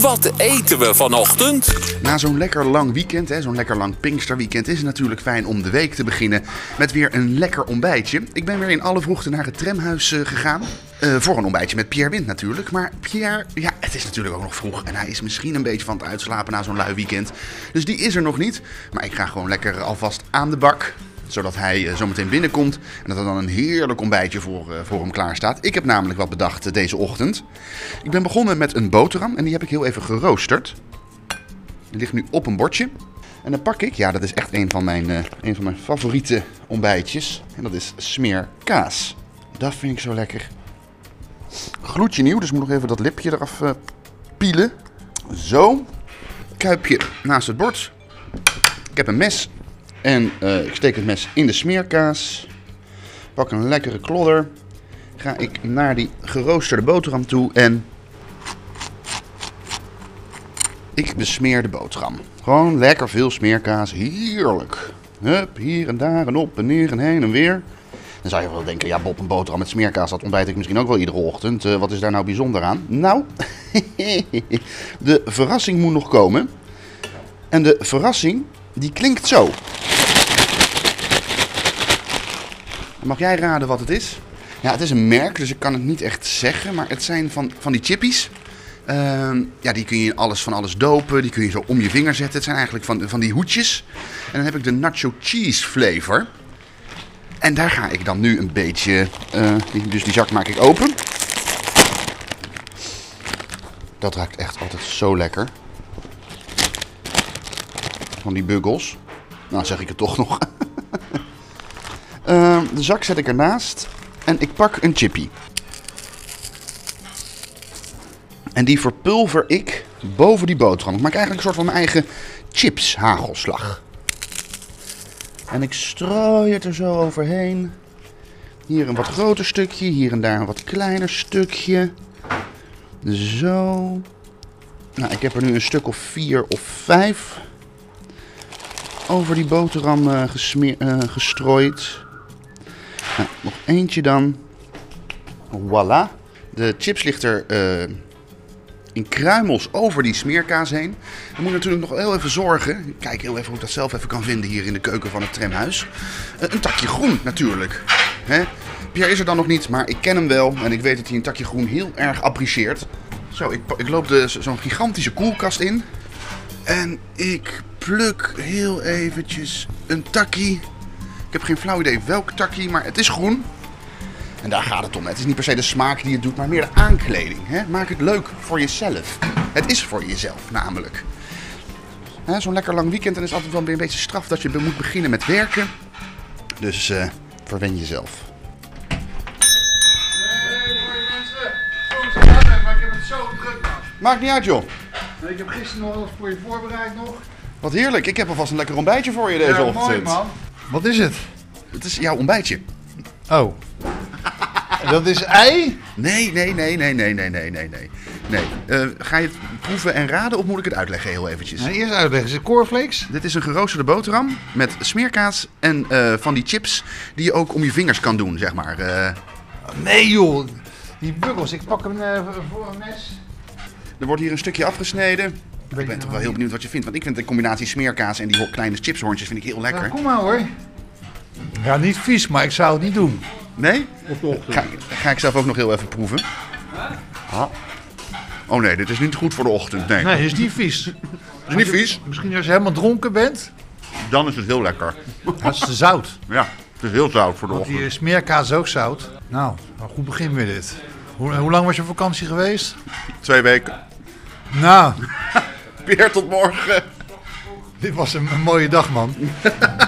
Wat eten we vanochtend? Na zo'n lekker lang weekend, zo'n lekker lang Pinksterweekend, is het natuurlijk fijn om de week te beginnen met weer een lekker ontbijtje. Ik ben weer in alle vroegte naar het tramhuis eh, gegaan. Eh, voor een ontbijtje met Pierre Wind natuurlijk. Maar Pierre, ja, het is natuurlijk ook nog vroeg. En hij is misschien een beetje van het uitslapen na zo'n lui weekend. Dus die is er nog niet. Maar ik ga gewoon lekker alvast aan de bak zodat hij eh, zometeen binnenkomt en dat er dan een heerlijk ontbijtje voor, eh, voor hem klaar staat. Ik heb namelijk wat bedacht eh, deze ochtend. Ik ben begonnen met een boterham en die heb ik heel even geroosterd. Die ligt nu op een bordje. En dan pak ik, ja dat is echt een van mijn, een van mijn favoriete ontbijtjes. En dat is smeerkaas. Dat vind ik zo lekker. Gloedje nieuw, dus ik moet nog even dat lipje eraf pielen. Zo. Kuipje naast het bord. Ik heb een mes en eh, ik steek het mes in de smeerkaas. Pak een lekkere klodder. Ga ik naar die geroosterde boterham toe en. Ik besmeer de boterham. Gewoon lekker veel smeerkaas. Heerlijk. Hup, hier en daar en op en neer en heen en weer. Dan zou je wel denken, ja Bob, een boterham met smeerkaas, dat ontbijt ik misschien ook wel iedere ochtend. Eh, wat is daar nou bijzonder aan? Nou, de verrassing moet nog komen. En de verrassing, die klinkt zo. Mag jij raden wat het is? Ja, het is een merk, dus ik kan het niet echt zeggen. Maar het zijn van, van die chippies. Ehm, ja, die kun je in alles van alles dopen. Die kun je zo om je vinger zetten. Het zijn eigenlijk van, van die hoedjes. En dan heb ik de nacho cheese flavor. En daar ga ik dan nu een beetje... eh, dus die zak maak ik open. Dat ruikt echt altijd zo lekker. Van die buggles. Nou, zeg ik het toch nog. Ehm, de zak zet ik ernaast. En ik pak een chippy. En die verpulver ik boven die boterham. Ik maak eigenlijk een soort van mijn eigen chips hagelslag. En ik strooi het er zo overheen. Hier een wat groter stukje, hier en daar een wat kleiner stukje. Zo. Nou, ik heb er nu een stuk of vier of vijf over die boterham eh, eh, gestrooid. Nou, nog eentje dan. Voilà. De chips ligt er eh, in kruimels over die smeerkaas heen. Dan moet je natuurlijk nog heel even zorgen. Ik kijk heel even hoe ik dat zelf even kan vinden hier in de keuken van het tramhuis. Eh, een takje groen natuurlijk. Hè? Pierre is er dan nog niet, maar ik ken hem wel. En ik weet dat hij een takje groen heel erg apprecieert. Zo, ik, ik loop zo'n gigantische koelkast in. En ik pluk heel eventjes een takkie. Ik heb geen flauw idee welk takkie, maar het is groen. En daar gaat het om. Het is niet per se de smaak die het doet, maar meer de aankleding. Hè? Maak het leuk voor jezelf. Het is voor jezelf namelijk. Zo'n lekker lang weekend en is altijd wel weer een beetje straf dat je moet beginnen met werken. Dus eh verwen jezelf. maar ik heb het zo druk, man. Maakt niet uit joh. Ik heb gisteren nog alles voor je voorbereid nog. Wat heerlijk. Ik heb alvast een lekker ontbijtje voor je deze ja, ochtend. mooi, man. Wat is het? Het is jouw ontbijtje. Oh. dat is ei? Nee, nee, nee, nee, nee, nee, nee, nee, nee. nee. Eh, ga je het proeven en raden of moet ik het uitleggen heel eventjes? Nou, eerst uitleggen. Is het cornflakes? Dit is een geroosterde boterham met smeerkaas en eh, van die chips die je ook om je vingers kan doen, zeg maar. Eh, Nee, joh. Die buggels. Ik pak hem voor een mes. er wordt hier een stukje afgesneden. Ik ben toch wel heel benieuwd wat je vindt, want ik vind de combinatie smeerkaas en die kleine chipshorntjes vind ik heel Ja, lekker. kom maar hoor. Ja, niet vies, maar ik zou het niet doen. Nee? Ga, ga ik zelf ook nog heel even proeven. Ah. Oh nee, dit is niet goed voor de ochtend. Nee, Nee, is niet vies. het is niet vies. Misschien als je helemaal dronken bent. Dan is het heel lekker. Dat is te zout. Ja, het is heel zout voor de Want ochtend. die smeerkaas is ook zout. Nou, een goed begin weer dit. Hoe, hoe lang was je op vakantie geweest? Twee weken. Nou, Weer tot morgen. dit was een, een mooie dag, man.